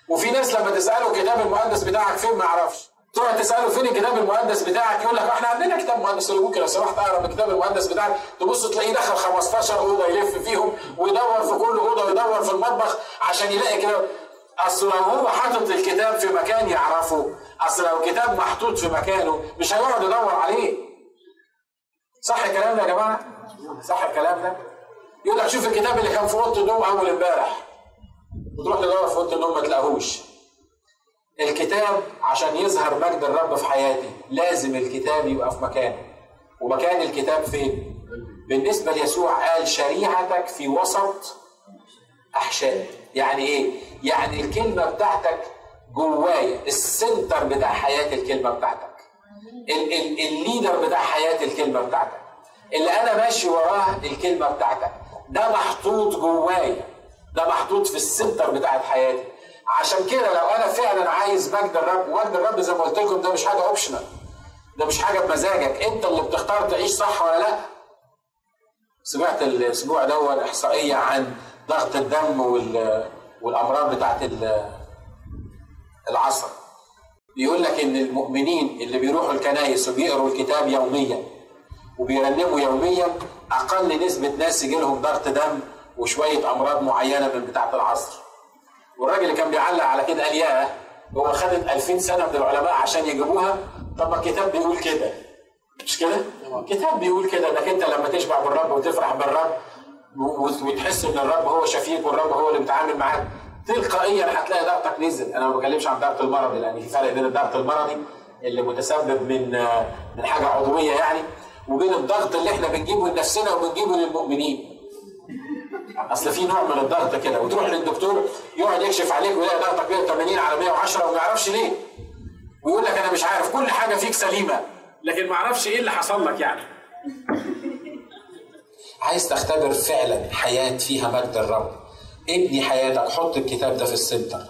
وفي ناس لما تسأله الكتاب المقدس بتاعك فين ما يعرفش. تروح تسأله فين الكتاب المقدس بتاعك يقول لك إحنا عندنا كتاب مقدس ممكن لو سمحت اقرا الكتاب المقدس بتاعك. تبص تلاقيه دخل 15 أوضة يلف فيهم ويدور في كل أوضة ويدور في المطبخ عشان يلاقي كده. أصل لو هو حاطط الكتاب في مكان يعرفه أصل لو الكتاب محطوط في مكانه مش هيقعد يدور عليه. صح الكلام ده يا جماعة؟ صح الكلام ده؟ يقول لك شوف الكتاب اللي كان في أوضة النوم أول امبارح. وتروح تدور في أوضة النوم ما تلاقوهوش. الكتاب عشان يظهر مجد الرب في حياتي لازم الكتاب يبقى في مكانه. ومكان الكتاب فين؟ بالنسبة ليسوع قال شريعتك في وسط أحشائك يعني إيه؟ يعني الكلمة بتاعتك جوايا السنتر بتاع حياة الكلمة بتاعتك. ال- ال- ال leader بتاع حياة الكلمة بتاعتك. اللي أنا ماشي وراه الكلمة بتاعتك. ده محطوط جوايا. ده محطوط في ال center بتاعت حياتي. عشان كده لو أنا فعلا عايز مجد الرب ومجد الرب زي ما قلت لكم ده مش حاجة optional ده مش حاجة بمزاجك. أنت اللي بتختار تعيش صح ولا لأ؟ سمعت الأسبوع ده إحصائية عن ضغط الدم وال والأمراض بتاعت العصر. بيقول لك إن المؤمنين اللي بيروحوا الكنايس وبيقروا الكتاب يوميا وبيرنموا يوميا أقل نسبة ناس يجي لهم ضغط دم وشوية أمراض معينة من بتاعه العصر. والراجل اللي كان بيعلق على كده قال ياه هو خدت 2000 سنة من العلماء عشان يجيبوها؟ طب ما الكتاب بيقول كده. مش كده؟ الكتاب بيقول كده إنك أنت لما تشبع بالرب وتفرح بالرب وتحس إن الرب هو شفيق والرب هو اللي بيتعامل معاك تلقائيا هتلاقي ضغطك نزل. أنا ما بتكلمش عن ضغط المرضي لأن في فرق بين الضغط المرضي اللي متسبب من من حاجة عضوية يعني وبين الضغط اللي إحنا بنجيبه لنفسنا وبنجيبه للمؤمنين. أصل في نوع من الضغط كده. وتروح للدكتور يقعد يكشف عليك ويلاقي ضغطك 180 على 110 وما يعرفش ليه. ويقول لك أنا مش عارف كل حاجة فيك سليمة. لكن ما أعرفش إيه اللي حصل لك يعني. عايز تختبر فعلا حياة فيها مجد الرب. ابني حياتك حط الكتاب ده في السنتر.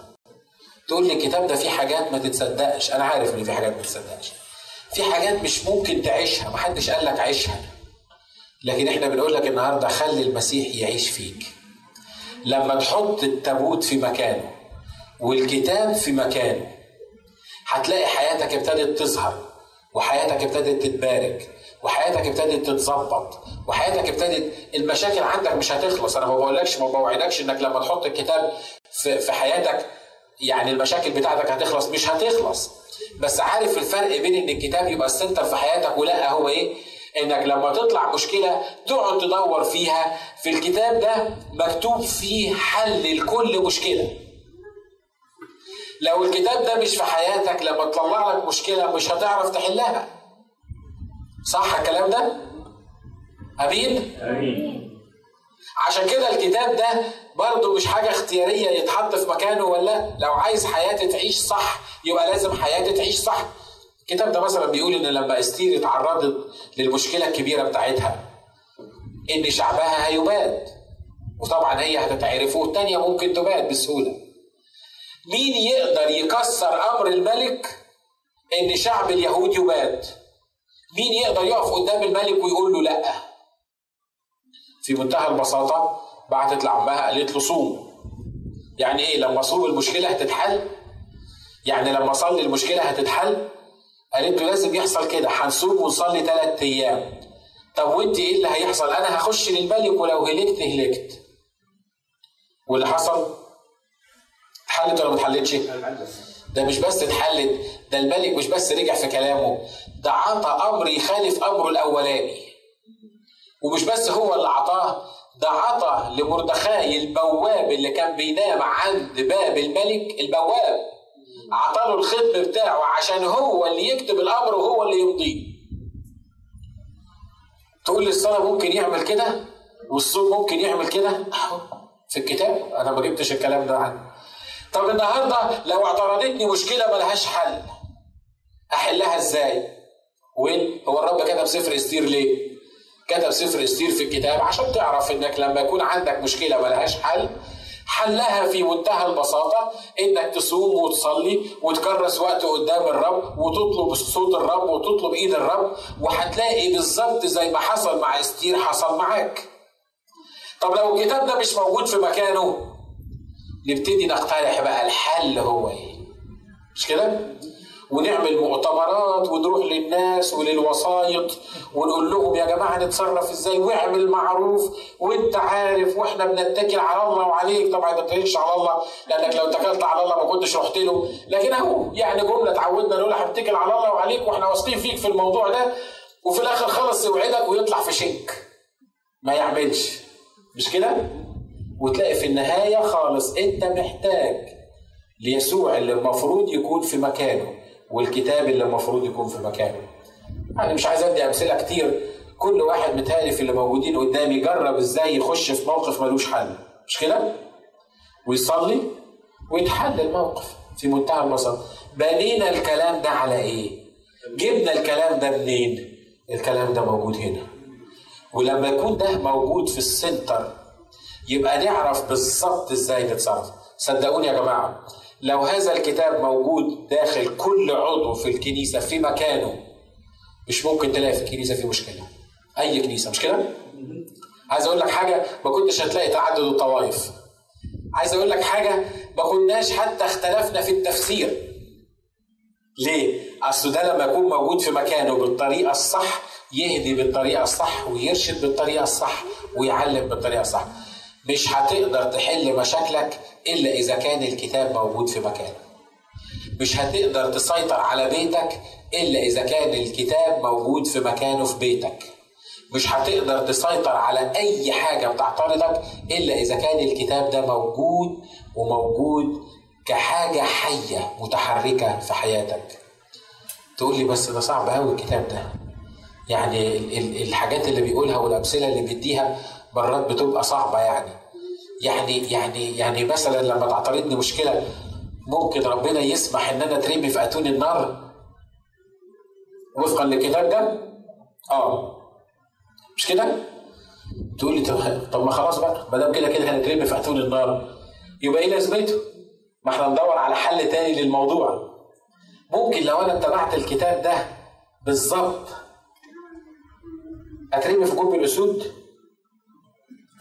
تقول لي الكتاب ده فيه حاجات ما تتصدقش. أنا عارف إن في حاجات ما تتصدقش. في حاجات مش ممكن تعيشها. محدش قال لك عيشها. لكن إحنا بنقول لك النهارده خلي المسيح يعيش فيك. لما تحط التابوت في مكانه والكتاب في مكانه هتلاقي حياتك ابتدت تظهر وحياتك ابتدت تتبارك. وحياتك ابتدت تتظبط وحياتك ابتدت المشاكل عندك مش هتخلص. أنا ما بقولكش ما بوعدكش إنك لما تحط الكتاب في, في حياتك يعني المشاكل بتاعتك هتخلص مش هتخلص. بس عارف الفرق بين إن الكتاب يبقى السنتر في حياتك ولا هو إيه؟ إنك لما تطلع مشكلة تقعد تدور فيها. في الكتاب ده مكتوب فيه حل لكل مشكلة. لو الكتاب ده مش في حياتك لما تطلع لك مشكلة مش هتعرف تحلها. صح الكلام ده؟ أمين؟ أمين. عشان كده الكتاب ده برضه مش حاجة اختيارية يتحط في مكانه ولا لو عايز حياتي تعيش صح يبقى لازم حياتي تعيش صح. الكتاب ده مثلا بيقول إن لما أستير اتعرضت للمشكلة الكبيرة بتاعتها إن شعبها هيباد وطبعا هي هتتعرف والتانية ممكن تباد بسهولة. مين يقدر يكسر أمر الملك إن شعب اليهود يباد مين يقدر يقف قدام الملك ويقول له لأ؟ في منتهى البساطة بعتت لعمها قالت له صوم. يعني إيه؟ لما صوم المشكلة هتتحل؟ يعني لما اصلي المشكلة هتتحل؟ قالت له لازم يحصل كده هنصوم ونصلي ثلاث أيام. طب وانت إيه اللي هيحصل؟ أنا هخش للملك ولو هلكت هلكت. واللي حصل؟ اتحلت ولا ما اتحلتش؟ ده مش بس اتحلت ده الملك مش بس رجع في كلامه. ده عطى أمر يخالف امره الأولاني. ومش بس هو اللي عطاه ده عطى لمردخاي البواب اللي كان بينام عند باب الملك البواب. عطاله الختم بتاعه عشان هو اللي يكتب الأمر وهو اللي يمضيه. تقول لي الصلاة ممكن يعمل كده؟ والصوم ممكن يعمل كده؟ في الكتاب. أنا ما جبتش الكلام ده عنه. طب النهارده لو اعترضتني مشكلة ملهاش حل. أحلها إزاي؟ وين هو الرب كتب سفر استير ليه كتب سفر استير في الكتاب عشان تعرف إنك لما يكون عندك مشكلة ملهاش حل حلها في منتهى البساطة إنك تصوم وتصلي وتكرس وقت قدام الرب وتطلب صوت الرب وتطلب إيد الرب وهتلاقي بالظبط زي ما حصل مع استير حصل معاك. طب لو الكتاب ده مش موجود في مكانه نبتدي نقترح بقى الحل هو إيه؟ مش كده؟ ونعمل مؤتمرات ونروح للناس وللوسايط ونقول لهم يا جماعة نتصرف إزاي؟ واعمل معروف وأنت عارف وإحنا بنتكل على الله وعليك. طبعا ما تتكلش على الله لأنك لو اتكلت على الله ما كنتش رحت له. لكن أهو يعني جملة اتعودنا نقول هنتكل على الله وعليك وإحنا واثقين فيك في الموضوع ده وفي الآخر خلص يوعدك ويطلع في شنك ما يعملش. مش كده؟ وتلاقي في النهاية خالص أنت محتاج ليسوع اللي المفروض يكون في مكانه. والكتاب اللي المفروض يكون في مكانه. أنا مش عايز ادي امثله كتير. كل واحد متهيألي في اللي موجودين قدامي جرب إزاي يخش في موقف ملوش حل. مش كده؟ ويصلي ويتحل الموقف في منتهى البساطة. بنينا الكلام ده على إيه؟ جبنا الكلام ده منين؟ الكلام ده موجود هنا. ولما يكون ده موجود في السنتر يبقى نعرف بالظبط إزاي نتصرف. صدقوني يا جماعة لو هذا الكتاب موجود داخل كل عضو في الكنيسة في مكانه مش ممكن تلاقي في الكنيسة في مشكلة. أي كنيسة مش كده؟ عايز أقول لك حاجة ما كنتش هتلاقي تعدد الطوائف. عايز أقول لك حاجة ما كناش حتى اختلفنا في التفسير. ليه؟ أصل ده لما يكون موجود في مكانه بالطريقة الصح يهدي بالطريقة الصح ويرشد بالطريقة الصح ويعلم بالطريقة الصح. مش هتقدر تحل مشاكلك إلا إذا كان الكتاب موجود في مكانه مش هتقدر تسيطر على بيتك إلا إذا كان الكتاب موجود في مكانه في بيتك. مش هتقدر تسيطر على أي حاجة بتعترضك إلا إذا كان الكتاب ده موجود وموجود كحاجة حية متحركة في حياتك. تقول لي بس ده صعب قوي الكتاب ده. يعني الحاجات اللي بيقولها والأمثلة اللي بيديها مرات بتبقى صعبة يعني. يعني يعني يعني مثلا لما تعترضني مشكلة ممكن ربنا يسمح إن أنا أترمي في أتون النار؟ وفقا للكتاب ده؟ آه. مش كده؟ تقول لي طب ما خلاص بقى ما دام كده كده هنترمي في أتون النار. يبقى إيه لازمته؟ ما إحنا ندور على حل تاني للموضوع. ممكن لو أنا اتبعت الكتاب ده بالظبط أترمي في جنب الأسود؟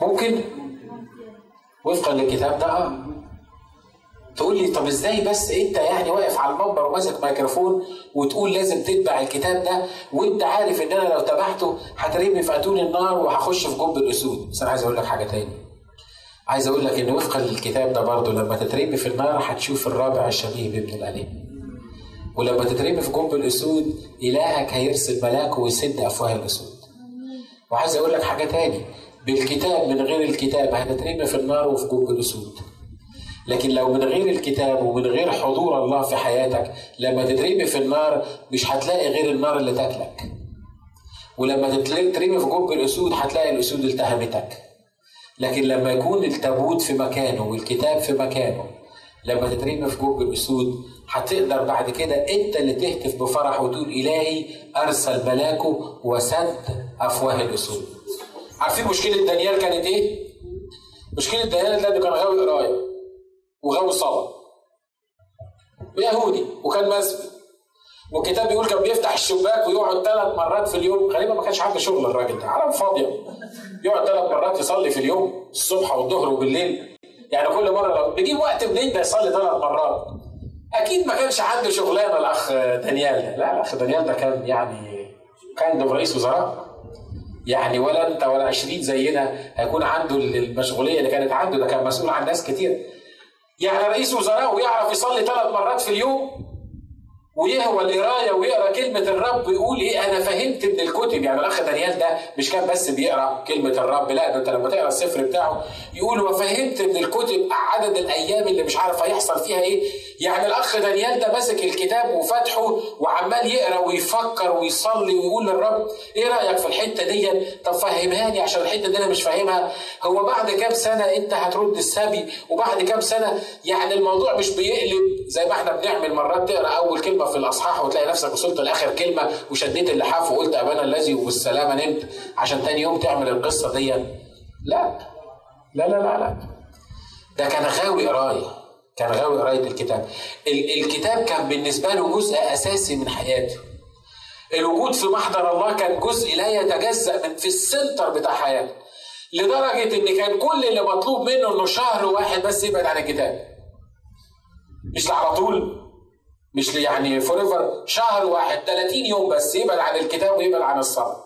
ممكن؟ وفقا للكتاب ده آه. تقول لي طب إزاي بس أنت يعني واقف على المنبر وماسك ميكروفون وتقول لازم تتبع الكتاب ده وأنت عارف إن أنا لو تبعته هترمي في أتون النار وهخش في جب الأسود؟ بس أنا عايز أقول لك حاجة تاني. عايز أقول لك إن وفقا للكتاب ده برضه لما تترمي في النار هتشوف الرابع الشبيه بابن الاليه ولما تترمي في جنب الأسود إلهك هيرسل ملاكه ويسد أفواه الأسود. وعايز أقول لك حاجة تاني. بالكتاب من غير الكتاب هتترمي في النار وفي جنب الاسود لكن لو من غير الكتاب ومن غير حضور الله في حياتك لما تترمي في النار مش هتلاقي غير النار اللي تاكلك. ولما تترمي في جنب الاسود هتلاقي الأسود التهمتك. لكن لما يكون التابوت في مكانه والكتاب في مكانه لما تترمي في جنب الاسود هتقدر بعد كده أنت اللي تهتف بفرح وتقول إلهي أرسل ملاكه وسد أفواه الأسود. عارفين مشكلة دانيال كانت إيه؟ مشكلة دانيال ده كان غاوي قراية وغاوي صلاه ويهودي وكان مسبي والكتاب بيقول كان بيفتح الشباك ويقعد ثلاث مرات في اليوم. غالبا ما كانش عنده شغل الراجل ده. عالم فاضية. يقعد ثلاث مرات يصلي في اليوم الصبح والظهر وبالليل. يعني كل مرة لو بيجيب وقت منين ده يصلي ثلاث مرات؟ أكيد ما كانش عنده شغلانة الأخ دانيال لا الأخ دانيال ده كان يعني كان ده رئيس وزراء. يعني ولا انت ولا 20 زينا هيكون عنده المشغولية اللي كانت عنده ده كان مسؤول عن ناس كتير. يعني رئيس وزراء ويعرف يصلي ثلاث مرات في اليوم ويهوى القرايه ويقرأ كلمة الرب ويقول إيه؟ أنا فهمت من الكتب. يعني الأخ دانيال ده مش كان بس بيقرأ كلمة الرب لا ده أنت لما تقرأ السفر بتاعه يقول وفهمت من الكتب عدد الأيام اللي مش عارف هيحصل فيها إيه. يعني الأخ دانيال ده ماسك الكتاب وفتحه وعمال يقرأ ويفكر ويصلي ويقول للرب إيه رأيك في الحتة دي؟ طب فهمهاني عشان الحتة دي أنا مش فاهمها. هو بعد كام سنة أنت هترد السبي؟ وبعد كام سنة؟ يعني الموضوع مش بيقلب زي ما إحنا بنعمل مرات تقرأ أول كلمة في الأصحاح وتلاقي نفسك وصلت لآخر كلمة وشديت اللحاف وقلت أبانا الذي وبالسلامه نمت عشان تاني يوم تعمل القصة دي لا. لا لا لا لا. ده كان غاوي قراية. كان غاوي قراية الكتاب. الكتاب كان بالنسبة له جزء أساسي من حياته. الوجود في محضر الله كان جزء لا يتجزأ من في ال center بتاع حياته. لدرجة إن كان كل اللي مطلوب منه إنه شهر واحد بس يبعد عن الكتاب. مش على طول. مش يعني for شهر واحد 30 يوم بس يبعد عن الكتاب ويبعد عن الصلاة.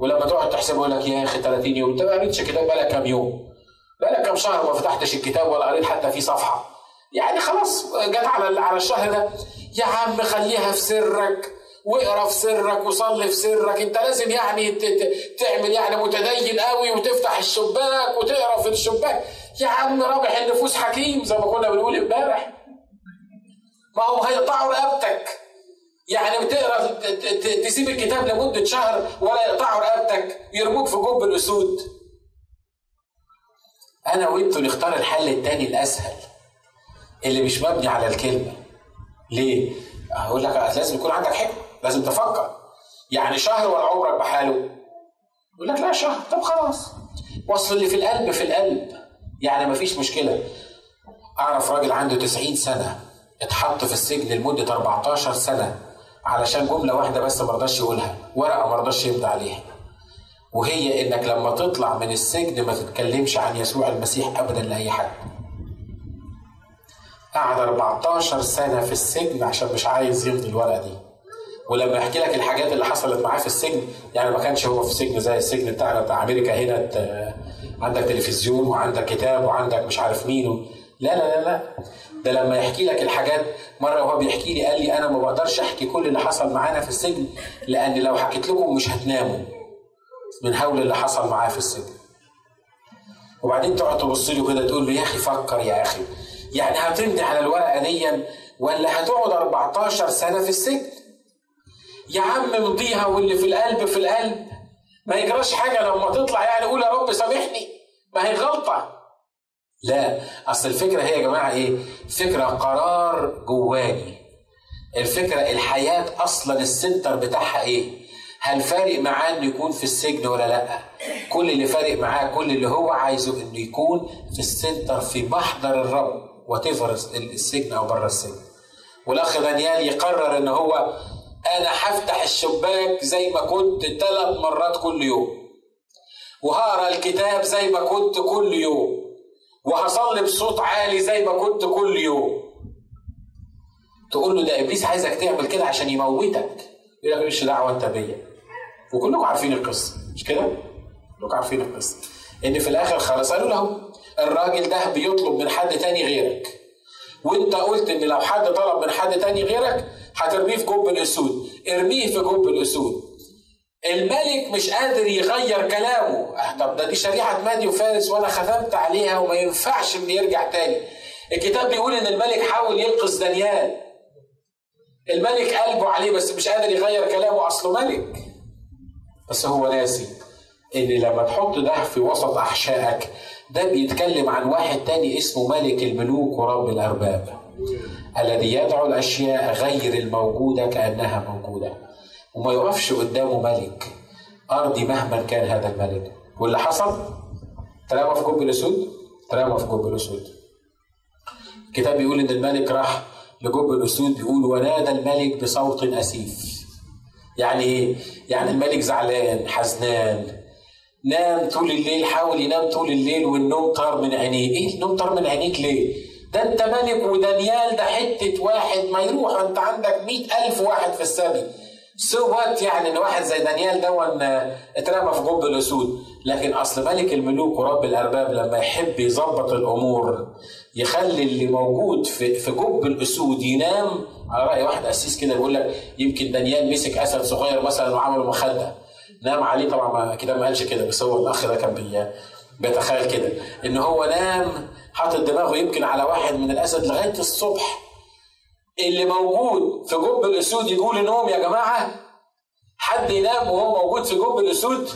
ولما تقعد تحسب يقول لك يا أخي 30 يوم انت ما قريتش كتاب بقالك كام يوم؟ بقالك كام شهر ما فتحتش الكتاب ولا قريت حتى في صفحة. يعني خلاص جت على على الشهر ده. يا عم خليها في سرك واقرأ في سرك وصلي في سرك. انت لازم يعني تعمل يعني متدين قوي وتفتح الشباك وتقرأ في الشباك. يا عم رابح النفوس حكيم زي ما كنا بنقول امبارح. ما هو هيقطعوا رقبتك. يعني بتقرأ تسيب الكتاب لمدة شهر ولا يقطعوا رقبتك يرموك في جب الأسود. أنا وإنتوا نختار الحل التاني الأسهل اللي مش مبني على الكلمة. ليه؟ أقول لك لازم يكون عندك حكمة لازم تفكر. يعني شهر ولا عمرك بحاله؟ يقول لك لا شهر. طب خلاص. وصل اللي في القلب في القلب. يعني مفيش مشكلة. أعرف راجل عنده 90 سنة. اتحط في السجن لمدة 14 سنة علشان جملة واحدة بس ما رضاش يقولها ورقة ما رضاش يمضي عليها. وهي إنك لما تطلع من السجن ما تتكلمش عن يسوع المسيح ابدا لأي حد. قعد 14 سنة في السجن عشان مش عايز يمضي الورقة دي. ولما يحكي لك الحاجات اللي حصلت معاه في السجن يعني ما كانش هو في سجن زي السجن بتاعنا بتاع أمريكا هنا عندك تلفزيون وعندك كتاب وعندك مش عارف مين لا لا لا لا. ده لما يحكي لك الحاجات مرة وهو بيحكي لي قال لي أنا ما بقدرش أحكي كل اللي حصل معانا في السجن لأن لو حكيت لكم مش هتناموا من هول اللي حصل معاه في السجن. وبعدين تقعد تبص له كده تقول له يا أخي فكر يا أخي يعني هتمضي على الورقه دي ولا هتقعد 14 سنة في السجن؟ يا عم امضيها واللي في القلب في القلب ما يجراش حاجة لما تطلع يعني قول يا رب سامحني ما هي غلطة. لا أصل الفكرة هي يا جماعة إيه؟ فكرة قرار جواني. الفكرة الحياة أصلا السنتر بتاعها إيه؟ هل فارق معاه إنه يكون في السجن ولا لأ؟ كل اللي فارق معاه كل اللي هو عايزه إنه يكون في السنتر في محضر الرب وتفر السجن أو بره السجن. والأخ دانيال يقرر إن هو أنا هفتح الشباك زي ما كنت ثلاث مرات كل يوم وهقرأ الكتاب زي ما كنت كل يوم. وهصلي بصوت عالي زي ما كنت كل يوم. تقول له ده إبليس عايزك تعمل كده عشان يموتك. يقول لك ماليش دعوة أنت بيا. وكلكم عارفين القصة مش كده؟ كلكم عارفين القصة. إن في الآخر خلاص قالوا له الراجل ده بيطلب من حد تاني غيرك. وأنت قلت إن لو حد طلب من حد تاني غيرك هترميه في جب الأسود. ارميه في جب الأسود. الملك مش قادر يغير كلامه. طب ده دي شريعه مادي وفارس وأنا ختمت عليها وما ينفعش ان يرجع تاني. الكتاب بيقول إن الملك حاول ينقذ دانيال. الملك قلبه عليه بس مش قادر يغير كلامه. أصله ملك. بس هو ناسي إن لما تحط ده في وسط أحشائك ده بيتكلم عن واحد تاني اسمه ملك الملوك ورب الأرباب الذي يدعو الأشياء غير الموجودة كأنها موجودة. وما يقفش قدامه ملك. أرضي مهما كان هذا الملك. واللي حصل؟ ترمى في جب الاسود ترمى في جب الاسود الكتاب بيقول إن الملك راح لجب الاسود بيقول ونادى الملك بصوت أسيف. يعني إيه؟ يعني الملك زعلان حزنان. نام طول الليل حاول ينام طول الليل والنوم طار من عينيه. إيه؟ النوم طار من عينيك ليه؟ ده أنت ملك ودانيال ده حتة واحد ما يروح أنت عندك مئة ألف واحد في السبي so what يعني إن واحد زي دانيال دون اترمى في جب الاسود لكن أصل ملك الملوك ورب الأرباب لما يحب يظبط الأمور يخلي اللي موجود في في جب الاسود ينام على رأي واحد قسيس كده بيقول لك يمكن دانيال مسك أسد صغير مثلا وعمله مخدة. نام عليه طبعا كده ما قالش كده بس هو الأخ ده كان بي بيتخيل كده. إن هو نام حاطط دماغه يمكن على واحد من الأسد لغاية الصبح. اللي موجود في جب الأسود يقول نوم يا جماعة حد ينام وهو موجود في جب الأسود؟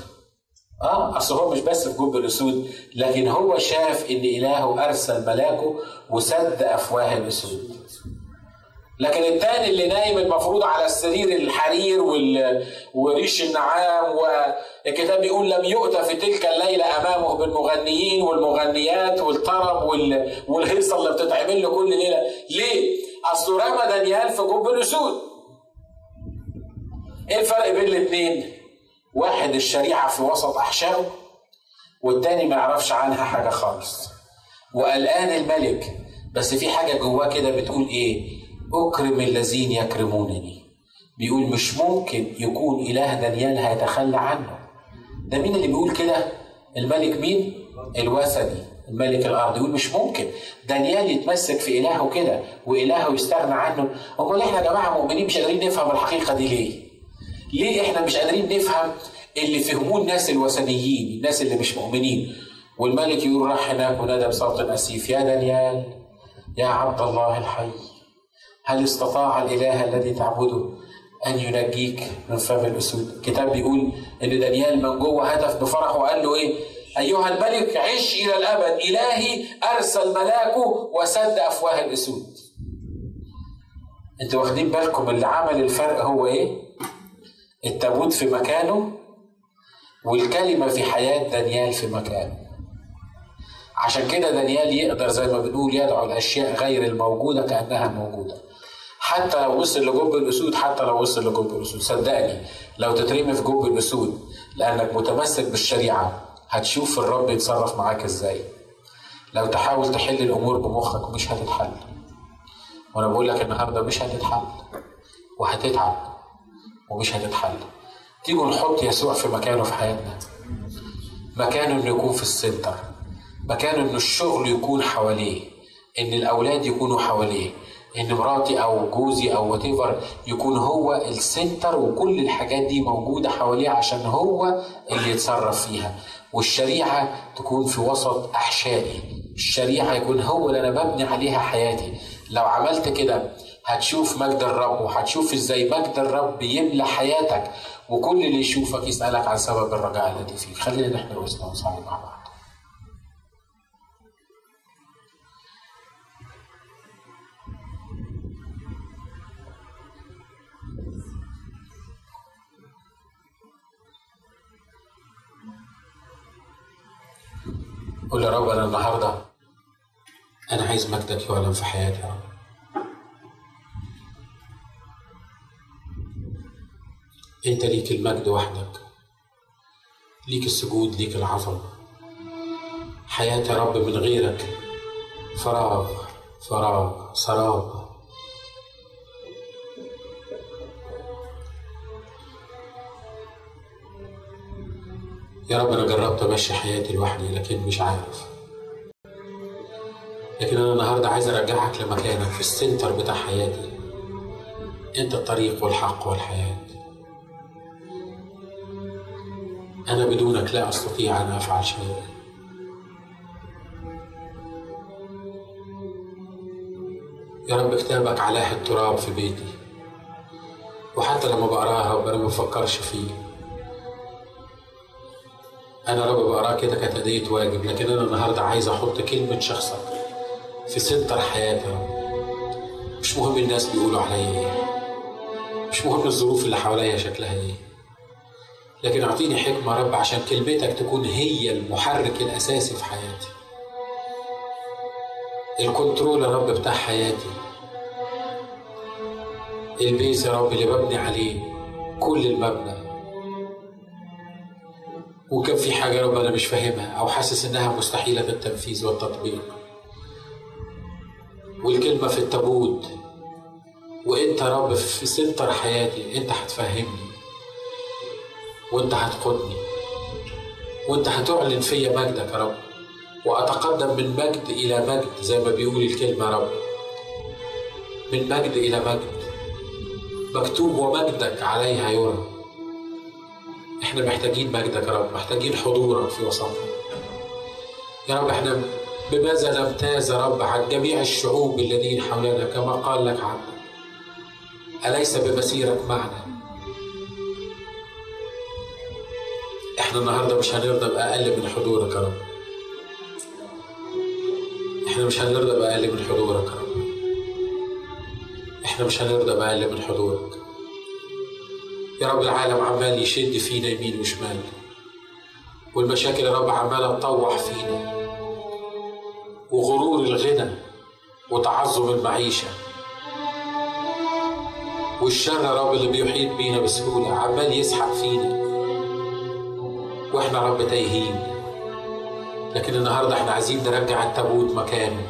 آه أصل هو مش بس في جب الأسود لكن هو شاف إن إلهه أرسل ملاكه وسد أفواه الأسود. لكن التاني اللي نايم المفروض على السرير الحرير وال... وريش النعام والكتاب بيقول لم يؤتى في تلك الليلة أمامه بالمغنيين والمغنيات والطرب وال... والهيصة اللي بتتعمل له كل ليلة. ليه؟ رمى دانيال في جب الأسود إيه الفرق بين الاتنين؟ واحد الشريعة في وسط أحشائه والتاني ما يعرفش عنها حاجة خالص. وقلقان الملك بس في حاجة جواه كده بتقول إيه؟ أكرم الذين يكرمونني. بيقول مش ممكن يكون إله دانيال هيتخلى عنه. ده مين اللي بيقول كده؟ الملك مين؟ الوثني الملك الأرض يقول مش ممكن. دانيال يتمسك في إلهه كده وإلهه يستغنى عنه. امال إحنا يا جماعة مؤمنين مش قادرين نفهم الحقيقة دي ليه؟ ليه إحنا مش قادرين نفهم اللي فهموه الناس الوثنيين الناس اللي مش مؤمنين؟ والملك يقول راح هناك ونادى بصوت أسيف. يا دانيال يا عبد الله الحي هل استطاع الإله الذي تعبده أن ينجيك من فم الأسود؟ الكتاب بيقول إن دانيال من جوه هتف بفرح وقال له إيه؟ أيها الملك عش إلى الأبد. إلهي أرسل ملاكه وسد أفواه الاسود أنتوا واخدين بالكم اللي عمل الفرق هو إيه؟ التابوت في مكانه والكلمة في حياة دانيال في مكانه. عشان كده دانيال يقدر زي ما بنقول يدعو الأشياء غير الموجودة كأنها موجودة. حتى لو وصل لجب الأسود حتى لو وصل لجب الأسود. صدقني لو تترمي في جب الأسود لأنك متمسك بالشريعة. هتشوف الرب يتصرف معاك إزاي. لو تحاول تحل الأمور بمخك مش هتتحل. وأنا بقول لك النهارده مش هتتحل. وهتتعب. ومش هتتحل. تيجوا نحط يسوع في مكانه في حياتنا. مكانه إنه يكون في ال center مكانه إنه الشغل يكون حواليه. إن الأولاد يكونوا حواليه. ان مراتي أو جوزي أو whatever يكون هو ال center وكل الحاجات دي موجودة حواليه عشان هو اللي يتصرف فيها. والشريعة تكون في وسط أحشائي. الشريعة يكون هو اللي أنا ببني عليها حياتي. لو عملت كده هتشوف مجد الرب وهتشوف إزاي مجد الرب يملى حياتك. وكل اللي يشوفك يسألك عن سبب الرجاء الذي فيك. خلينا نحن ونصلي مع بعض قول يا رب أنا النهارده أنا عايز مجدك يعلن في حياتي يا رب. أنت ليك المجد وحدك ليك السجود ليك العظمه حياة يا رب من غيرك. فراغ فراغ سراب يا رب أنا جربت أمشي حياتي لوحدي لكن مش عارف. لكن أنا النهارده عايز أرجعك لمكانك في السنتر بتاع حياتي. أنت الطريق والحق والحياة. أنا بدونك لا أستطيع أن أفعل شيء. يا رب كتابك علاه التراب في بيتي. وحتى لما بقرأها يا رب أنا ما بفكرش فيه. أنا رب بقراه كده كتأدية واجب لكن أنا النهارده عايز أحط كلمة شخصك في center حياتي مش مهم الناس بيقولوا عليا إيه. مش مهم الظروف اللي حواليا شكلها إيه. لكن أعطيني حكمة يا رب عشان كلمتك تكون هي المحرك الأساسي في حياتي. ال control يا رب بتاع حياتي. ال base يا رب اللي ببني عليه كل المبنى. وكان في حاجة يا رب أنا مش فاهمها أو حاسس إنها مستحيلة التنفيذ والتطبيق. والكلمة في التابوت وأنت يا رب في center حياتي أنت هتفهمني وأنت هتقودني وأنت هتعلن فيا مجدك يا رب وأتقدم من مجد إلى مجد زي ما بيقول الكلمة يا رب. من مجد إلى مجد مكتوب ومجدك عليها يرى. إحنا محتاجين مجدك يا رب محتاجين حضورك في وسطنا. يا رب إحنا بماذا نمتاز يا رب عن جميع الشعوب الذين حولنا كما قال لك عبدك أليس بمسيرك معنا؟ إحنا النهارده مش هنرضى بأقل من حضورك يا رب. إحنا مش هنرضى بأقل من حضورك يا رب. إحنا مش هنرضى بأقل من حضورك. يا رب العالم عمال يشد فينا يمين وشمال والمشاكل يا رب عمالة تطوح فينا وغرور الغنى وتعظم المعيشة والشر يا رب اللي بيحيط بينا بسهولة عمال يسحق فينا وإحنا رب تايهين لكن النهارده إحنا عايزين نرجع التابوت مكانه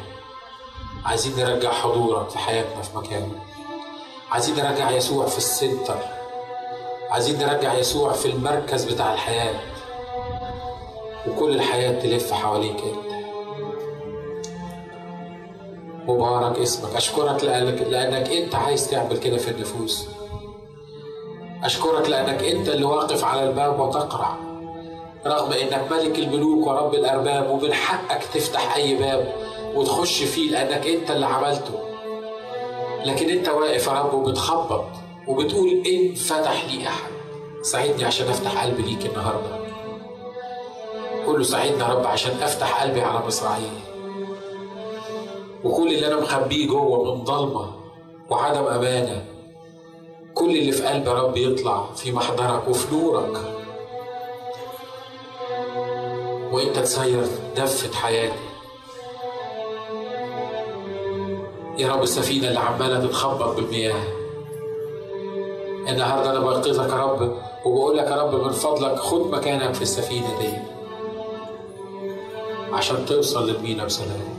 عايزين نرجع حضورك في حياتنا في مكانه عايزين نرجع يسوع في السنتر عايزين نرجع يسوع في المركز بتاع الحياة. وكل الحياة تلف حواليك انت. مبارك اسمك. أشكرك لانك لأنك انت عايز تعمل كده في النفوس. أشكرك لأنك انت اللي واقف على الباب وتقرع رغم إنك ملك الملوك ورب الأرباب ومن حقك تفتح أي باب وتخش فيه لأنك انت اللي عملته. لكن انت واقف يا رب وبتخبط. وبتقول إن فتح لي أحد. ساعدني عشان أفتح قلبي ليك النهاردة. قول له ساعدني يا رب عشان أفتح قلبي على مصراعيه وكل اللي أنا مخبيه جوه من ضلمة وعدم أمانة كل اللي في قلبي يا رب يطلع في محضرك وفي نورك. وإنت تسير دفة حياتي. يا رب السفينة اللي عمالة تتخبط بالمياه. النهارده أنا بنقذك يا رب وبقول لك يا رب من فضلك خد مكانك في السفينة دي عشان توصل للمينا بسلام.